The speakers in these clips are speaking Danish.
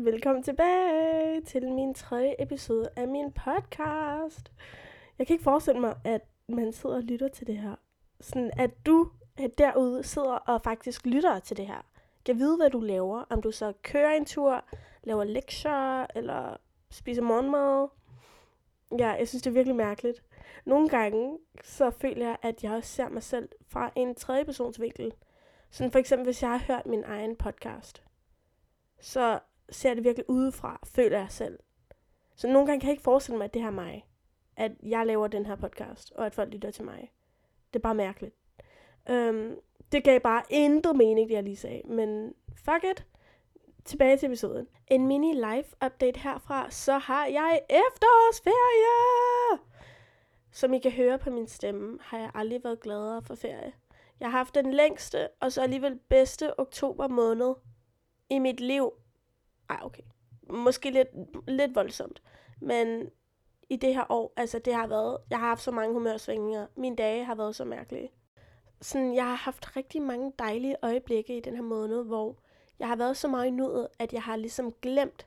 Velkommen tilbage til min tredje episode af min podcast. Jeg kan ikke forestille mig, at man sidder og lytter til det her. Sådan at du derude sidder og faktisk lytter til det her. Kan vide, hvad du laver. Om du så kører en tur, laver lektier, eller spiser morgenmad. Ja, jeg synes, det er virkelig mærkeligt. Nogle gange, så føler jeg, at jeg også ser mig selv fra en tredje persons vinkel. Sådan for eksempel, hvis jeg har hørt min egen podcast så ser det virkelig udefra, føler jeg selv. Så nogle gange kan jeg ikke forestille mig, at det her er mig. At jeg laver den her podcast, og at folk lytter til mig. Det er bare mærkeligt. Um, det gav bare intet mening, det jeg lige sagde. Men fuck it. Tilbage til episoden. En mini live update herfra, så har jeg efterårsferie! Som I kan høre på min stemme, har jeg aldrig været gladere for ferie. Jeg har haft den længste, og så alligevel bedste oktober måned i mit liv. Ej, okay. Måske lidt, lidt voldsomt. Men i det her år, altså det har været, jeg har haft så mange humørsvingninger. Mine dage har været så mærkelige. Sådan, jeg har haft rigtig mange dejlige øjeblikke i den her måned, hvor jeg har været så meget i nuet, at jeg har ligesom glemt,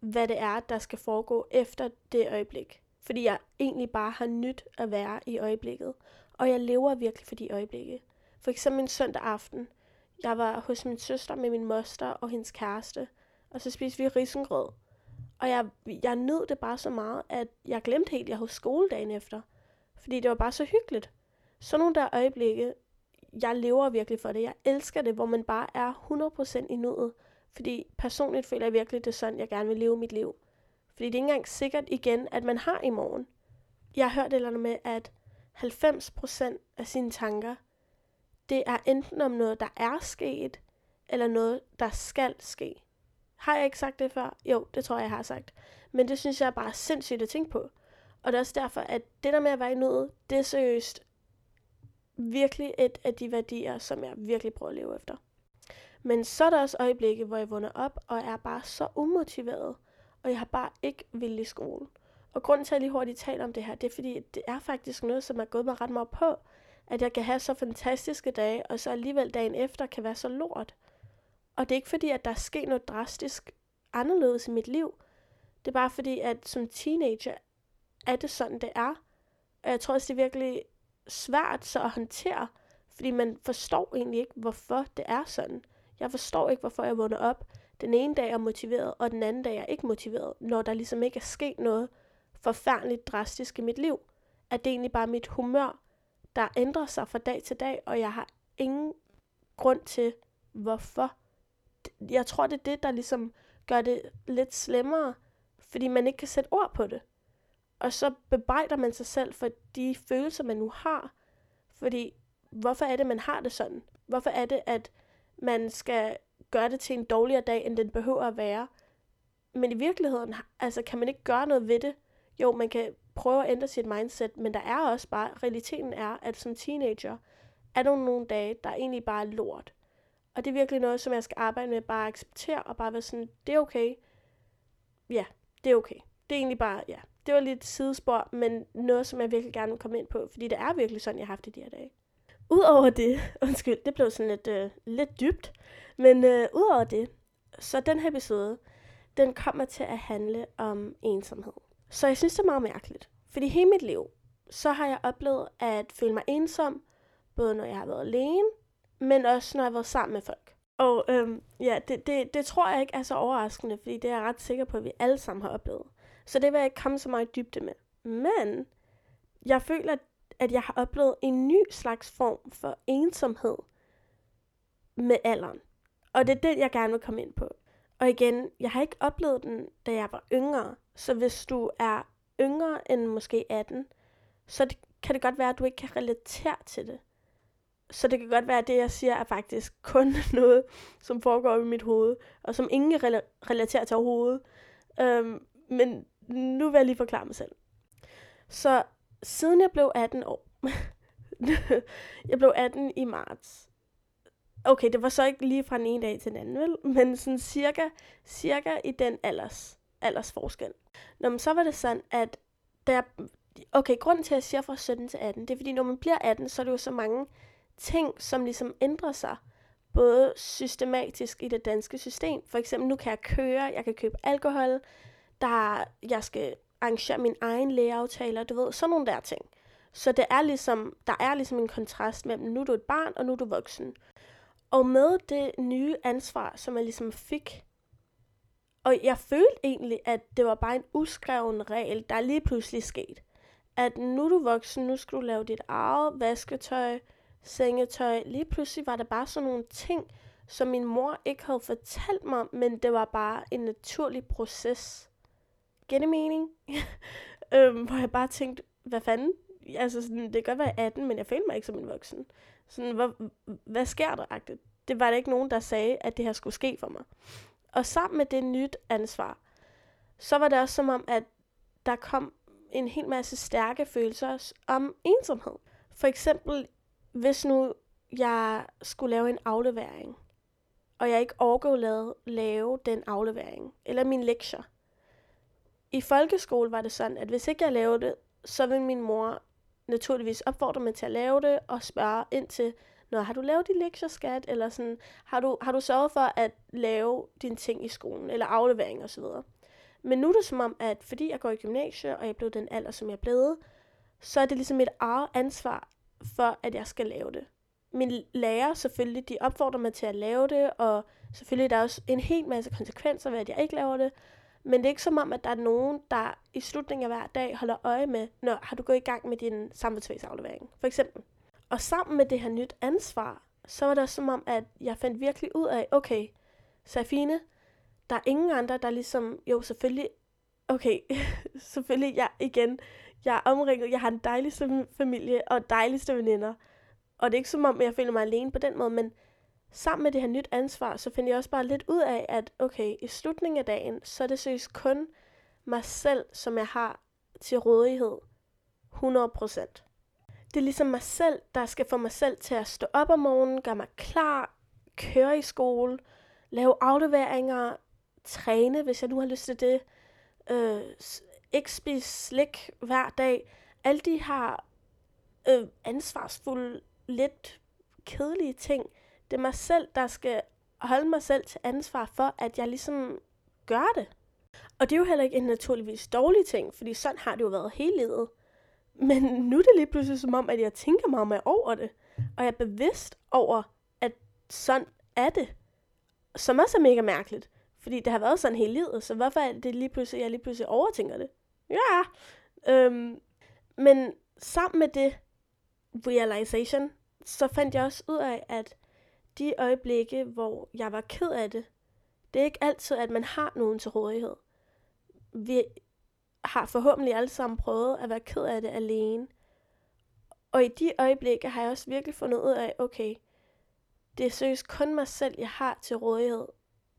hvad det er, der skal foregå efter det øjeblik. Fordi jeg egentlig bare har nyt at være i øjeblikket. Og jeg lever virkelig for de øjeblikke. For eksempel en søndag aften, jeg var hos min søster med min moster og hendes kæreste, og så spiste vi risengrød. Og jeg, jeg nød det bare så meget, at jeg glemte helt, at jeg havde skole dagen efter. Fordi det var bare så hyggeligt. Så nogle der øjeblikke, jeg lever virkelig for det. Jeg elsker det, hvor man bare er 100% i nuet. Fordi personligt føler jeg virkelig, det er sådan, jeg gerne vil leve mit liv. Fordi det er ikke engang sikkert igen, at man har i morgen. Jeg har hørt et eller andet med, at 90% af sine tanker, det er enten om noget, der er sket, eller noget, der skal ske. Har jeg ikke sagt det før? Jo, det tror jeg, jeg har sagt. Men det synes jeg er bare sindssygt at tænke på. Og det er også derfor, at det der med at være i nuet, det er seriøst virkelig et af de værdier, som jeg virkelig prøver at leve efter. Men så er der også øjeblikke, hvor jeg vågner op og er bare så umotiveret, og jeg har bare ikke vildt i skolen. Og grunden til, at jeg lige hurtigt taler om det her, det er fordi, det er faktisk noget, som er gået mig ret meget på at jeg kan have så fantastiske dage, og så alligevel dagen efter kan være så lort. Og det er ikke fordi, at der er sket noget drastisk anderledes i mit liv. Det er bare fordi, at som teenager er det sådan, det er. Og jeg tror også, det er virkelig svært så at håndtere, fordi man forstår egentlig ikke, hvorfor det er sådan. Jeg forstår ikke, hvorfor jeg vågner op. Den ene dag er motiveret, og den anden dag er ikke motiveret, når der ligesom ikke er sket noget forfærdeligt drastisk i mit liv. At det egentlig bare mit humør, der ændrer sig fra dag til dag, og jeg har ingen grund til, hvorfor. Jeg tror, det er det, der ligesom gør det lidt slemmere, fordi man ikke kan sætte ord på det. Og så bebrejder man sig selv for de følelser, man nu har. Fordi, hvorfor er det, man har det sådan? Hvorfor er det, at man skal gøre det til en dårligere dag, end den behøver at være? Men i virkeligheden, altså, kan man ikke gøre noget ved det. Jo, man kan prøve at ændre sit mindset, men der er også bare, realiteten er, at som teenager, er der nogle dage, der er egentlig bare lort. Og det er virkelig noget, som jeg skal arbejde med, bare acceptere, og bare være sådan, det er okay. Ja, det er okay. Det er egentlig bare, ja, det var lidt sidespor, men noget, som jeg virkelig gerne vil komme ind på, fordi det er virkelig sådan, jeg har haft det de her dage. Udover det, undskyld, det blev sådan lidt, øh, lidt dybt, men øh, udover det, så den her episode, den kommer til at handle om ensomhed. Så jeg synes, det er meget mærkeligt. Fordi hele mit liv, så har jeg oplevet at føle mig ensom, både når jeg har været alene, men også når jeg har været sammen med folk. Og øhm, ja, det, det, det tror jeg ikke er så overraskende, fordi det er jeg ret sikker på, at vi alle sammen har oplevet. Så det vil jeg ikke komme så meget i dybde med. Men jeg føler, at jeg har oplevet en ny slags form for ensomhed med alderen. Og det er det, jeg gerne vil komme ind på. Og igen, jeg har ikke oplevet den, da jeg var yngre. Så hvis du er yngre end måske 18, så det, kan det godt være, at du ikke kan relatere til det. Så det kan godt være, at det, jeg siger, er faktisk kun noget, som foregår i mit hoved, og som ingen rela- relaterer til overhovedet. Øhm, men nu vil jeg lige forklare mig selv. Så siden jeg blev 18 år, jeg blev 18 i marts, okay, det var så ikke lige fra den ene dag til den anden, vel? Men sådan cirka, cirka i den alders, aldersforskel. Nå, men så var det sådan, at der, okay, grunden til, at jeg siger fra 17 til 18, det er fordi, når man bliver 18, så er det jo så mange ting, som ligesom ændrer sig. både systematisk i det danske system. For eksempel, nu kan jeg køre, jeg kan købe alkohol, der jeg skal arrangere min egen lægeaftaler, du ved, sådan nogle der ting. Så det er ligesom, der er ligesom en kontrast mellem, nu er du et barn, og nu er du voksen. Og med det nye ansvar, som jeg ligesom fik, og jeg følte egentlig, at det var bare en uskreven regel, der lige pludselig skete. At nu er du voksen, nu skal du lave dit eget vasketøj, sengetøj. Lige pludselig var det bare sådan nogle ting, som min mor ikke havde fortalt mig, men det var bare en naturlig proces. Giver mening? øhm, hvor jeg bare tænkte, hvad fanden? Altså, sådan, det kan godt være 18, men jeg følte mig ikke som en voksen. Sådan, hvad, hvad sker der? Agtigt? Det var der ikke nogen, der sagde, at det her skulle ske for mig. Og sammen med det nyt ansvar, så var det også som om, at der kom en hel masse stærke følelser om ensomhed. For eksempel, hvis nu jeg skulle lave en aflevering, og jeg ikke overgår lave, lave den aflevering, eller min lektier. I folkeskole var det sådan, at hvis ikke jeg lavede det, så ville min mor naturligvis opfordre mig til at lave det, og spørge ind til, når har du lavet din lektier, skat? Eller sådan, har du, har du sørget for at lave dine ting i skolen, eller aflevering osv.? Men nu er det som om, at fordi jeg går i gymnasiet, og jeg blev den alder, som jeg blev, så er det ligesom et eget ansvar for, at jeg skal lave det. Min lærer selvfølgelig, de opfordrer mig til at lave det, og selvfølgelig der er også en hel masse konsekvenser ved, at jeg ikke laver det. Men det er ikke som om, at der er nogen, der i slutningen af hver dag holder øje med, når har du gået i gang med din samfundsfagsaflevering, for eksempel. Og sammen med det her nyt ansvar, så var det som om, at jeg fandt virkelig ud af, okay, Safine, der er ingen andre, der ligesom, jo selvfølgelig, okay, selvfølgelig, jeg igen, jeg er omringet, jeg har en dejligste familie og dejligste veninder. Og det er ikke som om, jeg føler mig alene på den måde, men sammen med det her nyt ansvar, så finder jeg også bare lidt ud af, at okay, i slutningen af dagen, så er det seriøst kun mig selv, som jeg har til rådighed 100%. Det er ligesom mig selv, der skal få mig selv til at stå op om morgenen, gøre mig klar, køre i skole, lave afleveringer, træne, hvis jeg nu har lyst til det, øh, ikke spise slik hver dag. Alle de her øh, ansvarsfulde, lidt kedelige ting, det er mig selv, der skal holde mig selv til ansvar for, at jeg ligesom gør det. Og det er jo heller ikke en naturligvis dårlig ting, fordi sådan har det jo været hele livet. Men nu er det lige pludselig som om, at jeg tænker meget mere over det. Og jeg er bevidst over, at sådan er det. Som også er mega mærkeligt. Fordi det har været sådan hele livet, så hvorfor er det lige pludselig, jeg lige pludselig overtænker det? Ja. Øhm, men sammen med det realization, så fandt jeg også ud af, at de øjeblikke, hvor jeg var ked af det, det er ikke altid, at man har nogen til rådighed. Vi har forhåbentlig alle sammen prøvet at være ked af det alene. Og i de øjeblikke har jeg også virkelig fundet ud af, okay, det er seriøst kun mig selv, jeg har til rådighed,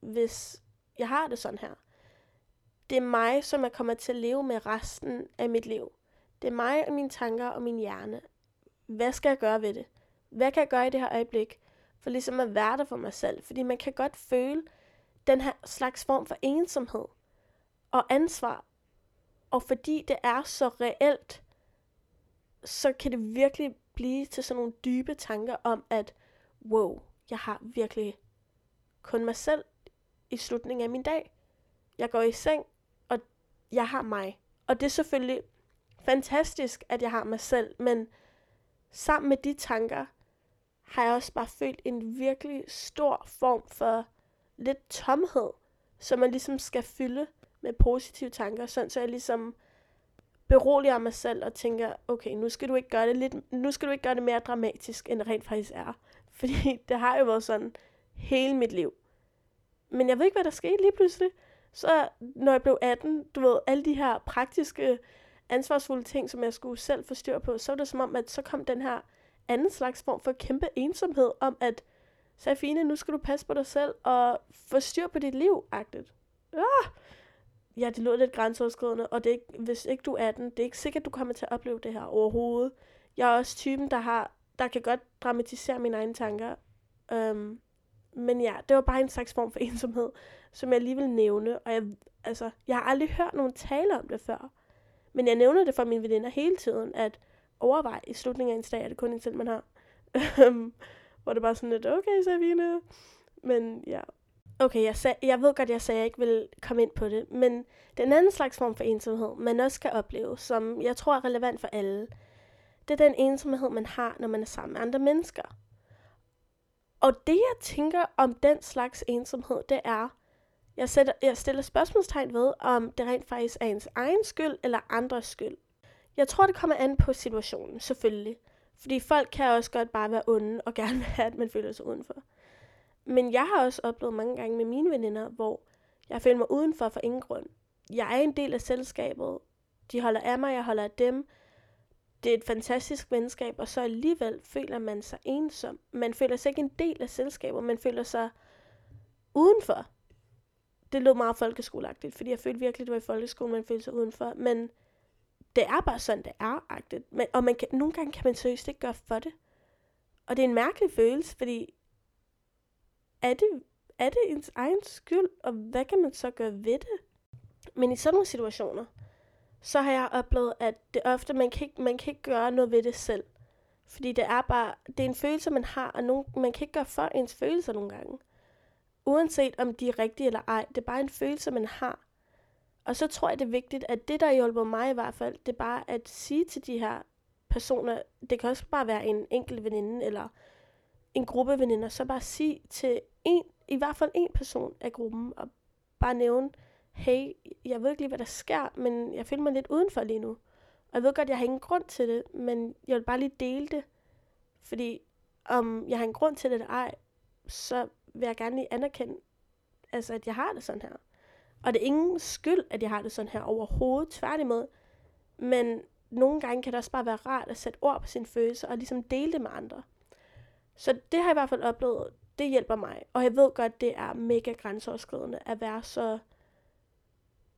hvis jeg har det sådan her. Det er mig, som jeg kommer til at leve med resten af mit liv. Det er mig og mine tanker og min hjerne. Hvad skal jeg gøre ved det? Hvad kan jeg gøre i det her øjeblik? For ligesom at være der for mig selv. Fordi man kan godt føle den her slags form for ensomhed og ansvar. Og fordi det er så reelt, så kan det virkelig blive til sådan nogle dybe tanker om, at wow, jeg har virkelig kun mig selv i slutningen af min dag. Jeg går i seng, jeg har mig. Og det er selvfølgelig fantastisk, at jeg har mig selv, men sammen med de tanker, har jeg også bare følt en virkelig stor form for lidt tomhed, som man ligesom skal fylde med positive tanker, sådan så jeg ligesom beroliger mig selv og tænker, okay, nu skal du ikke gøre det lidt, nu skal du ikke gøre det mere dramatisk, end det rent faktisk er. Fordi det har jo været sådan hele mit liv. Men jeg ved ikke, hvad der skete lige pludselig. Så når jeg blev 18, du ved, alle de her praktiske, ansvarsfulde ting, som jeg skulle selv få styr på, så var det som om, at så kom den her anden slags form for kæmpe ensomhed om, at Safine, nu skal du passe på dig selv og få styr på dit liv, agtigt. Ah! Ja, det lød lidt grænseoverskridende, og det er ikke, hvis ikke du er 18, det er ikke sikkert, du kommer til at opleve det her overhovedet. Jeg er også typen, der har, der kan godt dramatisere mine egne tanker. Um, men ja, det var bare en slags form for ensomhed, som jeg lige vil nævne. Og jeg, altså, jeg har aldrig hørt nogen tale om det før. Men jeg nævner det for mine veninder hele tiden, at overvej i slutningen af en dag, er det kun en selv, man har. Øhm, hvor det bare sådan lidt, okay, Sabine. Men ja. Okay, jeg, sag, jeg ved godt, jeg sagde, at jeg ikke vil komme ind på det, men den anden slags form for ensomhed, man også kan opleve, som jeg tror er relevant for alle, det er den ensomhed, man har, når man er sammen med andre mennesker. Og det, jeg tænker om den slags ensomhed, det er, jeg, sætter, jeg stiller spørgsmålstegn ved, om det rent faktisk er ens egen skyld eller andres skyld. Jeg tror, det kommer an på situationen, selvfølgelig. Fordi folk kan også godt bare være onde og gerne vil have, at man føler sig udenfor. Men jeg har også oplevet mange gange med mine veninder, hvor jeg føler mig udenfor for ingen grund. Jeg er en del af selskabet. De holder af mig, jeg holder af dem. Det er et fantastisk venskab, og så alligevel føler man sig ensom. Man føler sig ikke en del af selskabet, man føler sig udenfor. Det lød meget folkeskoleagtigt, fordi jeg følte virkelig, det var i folkeskolen, man følte sig udenfor. Men det er bare sådan, det er agtigt. Men, og man kan, nogle gange kan man seriøst ikke gøre for det. Og det er en mærkelig følelse, fordi er det, er det ens egen skyld, og hvad kan man så gøre ved det? Men i sådan nogle situationer, så har jeg oplevet, at det ofte, man kan, ikke, man kan ikke gøre noget ved det selv. Fordi det er bare, det er en følelse, man har, og nogen, man kan ikke gøre for ens følelser nogle gange. Uanset om de er rigtige eller ej, det er bare en følelse, man har. Og så tror jeg, det er vigtigt, at det, der hjælper mig i hvert fald, det er bare at sige til de her personer, det kan også bare være en enkelt veninde, eller en gruppe veninder, så bare sige til en, i hvert fald en person af gruppen, og bare nævne, hey, jeg ved ikke lige, hvad der sker, men jeg føler mig lidt udenfor lige nu. Og jeg ved godt, jeg har ingen grund til det, men jeg vil bare lige dele det. Fordi om jeg har en grund til det eller ej, så vil jeg gerne lige anerkende, altså, at jeg har det sådan her. Og det er ingen skyld, at jeg har det sådan her overhovedet, tværtimod. Men nogle gange kan det også bare være rart at sætte ord på sine følelser og ligesom dele det med andre. Så det har jeg i hvert fald oplevet, det hjælper mig. Og jeg ved godt, det er mega grænseoverskridende at være så...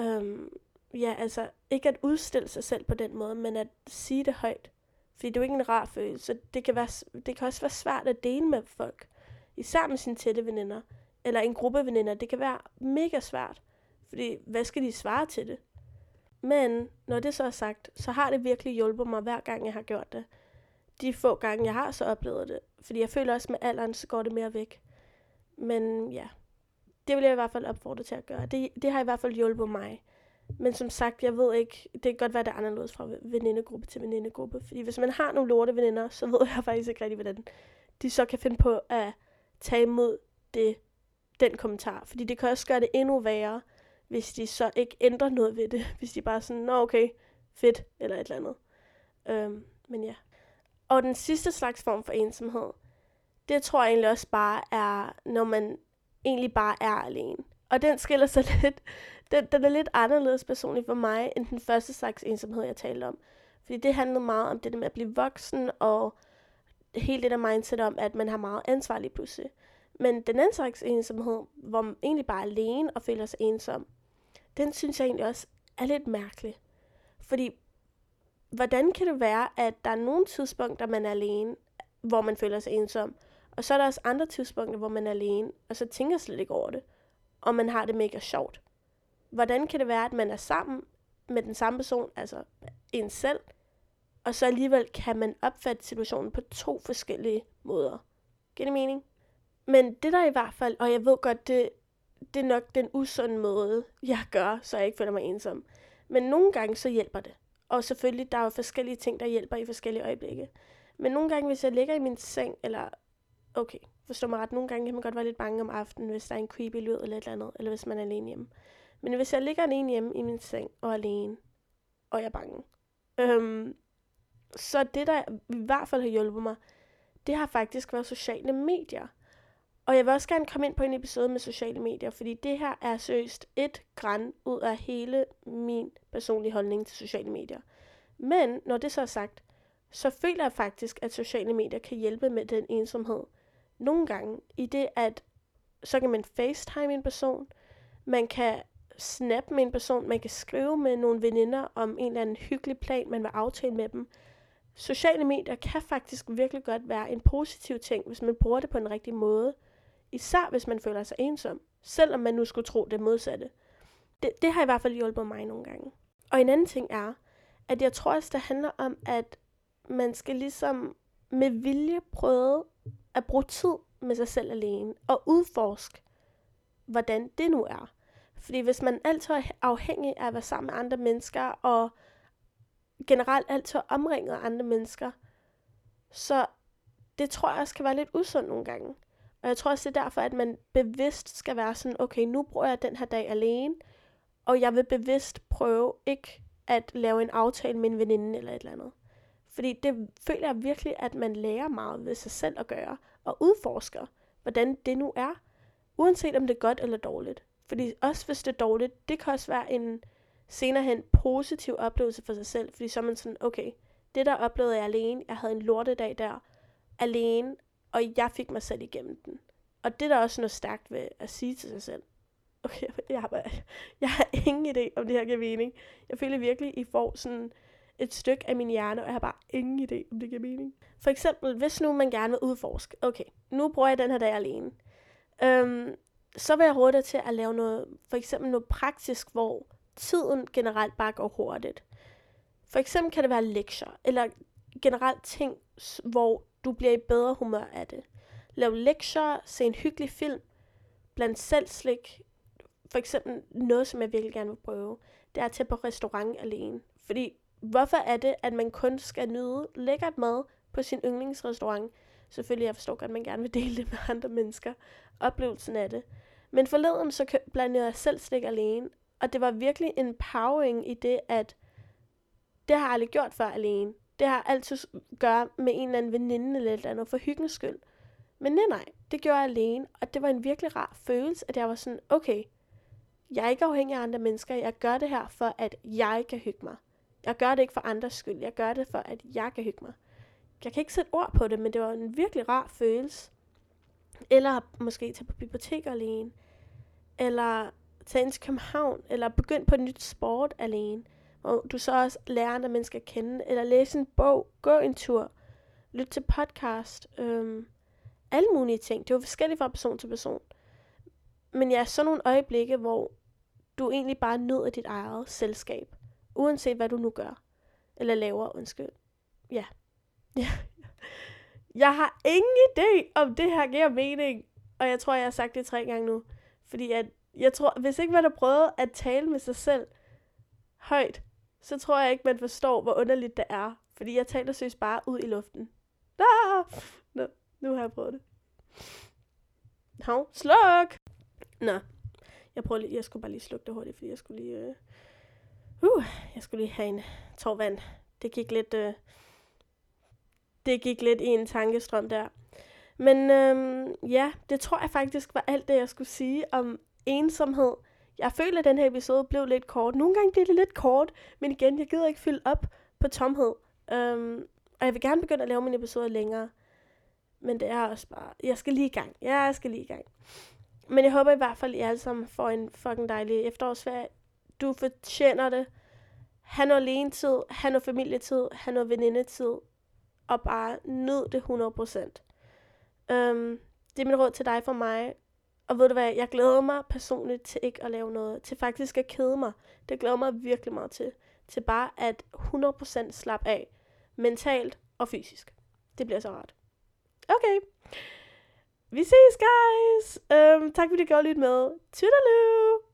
Øhm, ja, altså ikke at udstille sig selv på den måde, men at sige det højt. Fordi det er jo ikke en rar følelse. Det kan, være, det kan også være svært at dele med folk. Især med sine tætte veninder. Eller en gruppe veninder. Det kan være mega svært. Fordi hvad skal de svare til det? Men når det så er sagt, så har det virkelig hjulpet mig hver gang, jeg har gjort det. De få gange, jeg har så oplevet det. Fordi jeg føler også, med alderen, så går det mere væk. Men ja, det vil jeg i hvert fald opfordre til at gøre. Det, det har i hvert fald hjulpet mig. Men som sagt, jeg ved ikke, det kan godt være, det er anderledes fra venindegruppe til venindegruppe. Fordi hvis man har nogle lorte veninder, så ved jeg faktisk ikke rigtig, hvordan de så kan finde på at tage imod det, den kommentar. Fordi det kan også gøre det endnu værre, hvis de så ikke ændrer noget ved det. Hvis de bare sådan, nå okay, fedt, eller et eller andet. Øhm, men ja. Og den sidste slags form for ensomhed, det tror jeg egentlig også bare er, når man egentlig bare er alene. Og den skiller sig lidt, den, den er lidt anderledes personligt for mig, end den første slags ensomhed, jeg talte om. Fordi det handlede meget om det der med at blive voksen, og hele det der mindset om, at man har meget ansvar lige pludselig. Men den anden slags ensomhed, hvor man egentlig bare er alene og føler sig ensom, den synes jeg egentlig også er lidt mærkelig. Fordi, hvordan kan det være, at der er nogle tidspunkter, man er alene, hvor man føler sig ensom, og så er der også andre tidspunkter, hvor man er alene, og så tænker slet ikke over det, og man har det mega sjovt. Hvordan kan det være, at man er sammen med den samme person, altså en selv, og så alligevel kan man opfatte situationen på to forskellige måder? Giver det mening? Men det der i hvert fald, og jeg ved godt, det, det er nok den usunde måde, jeg gør, så jeg ikke føler mig ensom. Men nogle gange så hjælper det. Og selvfølgelig, der er jo forskellige ting, der hjælper i forskellige øjeblikke. Men nogle gange, hvis jeg ligger i min seng, eller okay, forstå mig ret, nogle gange kan man godt være lidt bange om aftenen, hvis der er en creepy lyd eller et eller andet, eller hvis man er alene hjemme. Men hvis jeg ligger alene hjemme i min seng og alene, og jeg er bange, øhm, så det, der i hvert fald har hjulpet mig, det har faktisk været sociale medier. Og jeg vil også gerne komme ind på en episode med sociale medier, fordi det her er seriøst et græn ud af hele min personlige holdning til sociale medier. Men når det så er sagt, så føler jeg faktisk, at sociale medier kan hjælpe med den ensomhed. Nogle gange i det, at så kan man facetime en person, man kan snap med en person, man kan skrive med nogle veninder om en eller anden hyggelig plan, man vil aftale med dem. Sociale medier kan faktisk virkelig godt være en positiv ting, hvis man bruger det på en rigtig måde. Især hvis man føler sig ensom, selvom man nu skulle tro det modsatte. Det, det har i hvert fald hjulpet mig nogle gange. Og en anden ting er, at jeg tror også, det handler om, at man skal ligesom med vilje prøve at bruge tid med sig selv alene og udforske, hvordan det nu er. Fordi hvis man altid er afhængig af at være sammen med andre mennesker, og generelt altid omringet af andre mennesker, så det tror jeg også kan være lidt usundt nogle gange. Og jeg tror også, det er derfor, at man bevidst skal være sådan, okay, nu bruger jeg den her dag alene, og jeg vil bevidst prøve ikke at lave en aftale med en veninde eller et eller andet. Fordi det føler jeg virkelig, at man lærer meget ved sig selv at gøre, og udforsker, hvordan det nu er, uanset om det er godt eller dårligt. Fordi også hvis det er dårligt, det kan også være en senere hen positiv oplevelse for sig selv, fordi så er man sådan, okay, det der oplevede jeg alene, jeg havde en lortedag der, alene, og jeg fik mig selv igennem den. Og det er der også noget stærkt ved at sige til sig selv. Okay, jeg har, bare, jeg har ingen idé om det her giver mening. Jeg føler virkelig, I får sådan et stykke af min hjerne, og jeg har bare ingen idé, om det giver mening. For eksempel, hvis nu man gerne vil udforske, okay, nu bruger jeg den her dag alene. Øhm, så vil jeg råde dig til at lave noget, for eksempel noget praktisk, hvor tiden generelt bare går hurtigt. For eksempel kan det være lektier, eller generelt ting, hvor du bliver i bedre humør af det. Lav lektier, se en hyggelig film, bland selv slik. For eksempel noget, som jeg virkelig gerne vil prøve, det er at tage på restaurant alene. Fordi hvorfor er det, at man kun skal nyde lækkert mad på sin yndlingsrestaurant? Selvfølgelig, jeg forstår godt, at man gerne vil dele det med andre mennesker. Oplevelsen af det. Men forleden så blandede jeg selv slik alene, og det var virkelig empowering i det, at det har jeg aldrig gjort før alene. Det har altid gør med en eller anden veninde eller et eller andet for hyggens skyld. Men nej, nej, det gjorde jeg alene, og det var en virkelig rar følelse, at jeg var sådan, okay, jeg er ikke afhængig af andre mennesker, jeg gør det her for, at jeg kan hygge mig. Jeg gør det ikke for andres skyld, jeg gør det for, at jeg kan hygge mig. Jeg kan ikke sætte ord på det, men det var en virkelig rar følelse. Eller måske tage på bibliotek alene. Eller tage ind til København. Eller begynd på et nyt sport alene. Hvor du så også lærer andre mennesker at kende. Eller læse en bog. Gå en tur. Lyt til podcast. Øhm, alle mulige ting. Det er jo forskelligt fra person til person. Men ja, så nogle øjeblikke, hvor du egentlig bare nyder dit eget selskab. Uanset hvad du nu gør. Eller laver, undskyld. Ja. Ja. Jeg har ingen idé, om det her giver mening. Og jeg tror, jeg har sagt det tre gange nu. Fordi at, jeg tror, hvis ikke man har prøvet at tale med sig selv højt, så tror jeg ikke, man forstår, hvor underligt det er. Fordi jeg taler søs bare ud i luften. Ah! Nå, nu har jeg prøvet det. Hov, sluk! Nå, jeg prøver lige, jeg skulle bare lige slukke det hurtigt, fordi jeg skulle lige, øh, uh, jeg skulle lige have en tår vand. Det gik lidt, øh, det gik lidt i en tankestrøm der. Men øhm, ja, det tror jeg faktisk var alt det, jeg skulle sige om ensomhed. Jeg føler, at den her episode blev lidt kort. Nogle gange bliver det lidt kort, men igen, jeg gider ikke fylde op på tomhed. Um, og jeg vil gerne begynde at lave mine episoder længere. Men det er også bare, jeg skal lige i gang. Ja, jeg skal lige i gang. Men jeg håber i hvert fald, at I alle sammen får en fucking dejlig efterårsferie. Du fortjener det. Ha' noget alene tid, ha' noget familietid, ha' noget venindetid, og bare nyd det 100%. Um, øhm, det er mit råd til dig for mig. Og ved du hvad, jeg glæder mig personligt til ikke at lave noget, til faktisk at kede mig. Det glæder mig virkelig meget til. Til bare at 100% slappe af, mentalt og fysisk. Det bliver så rart. Okay. Vi ses, guys! Um, tak fordi du gjorde lidt med. Toodaloo!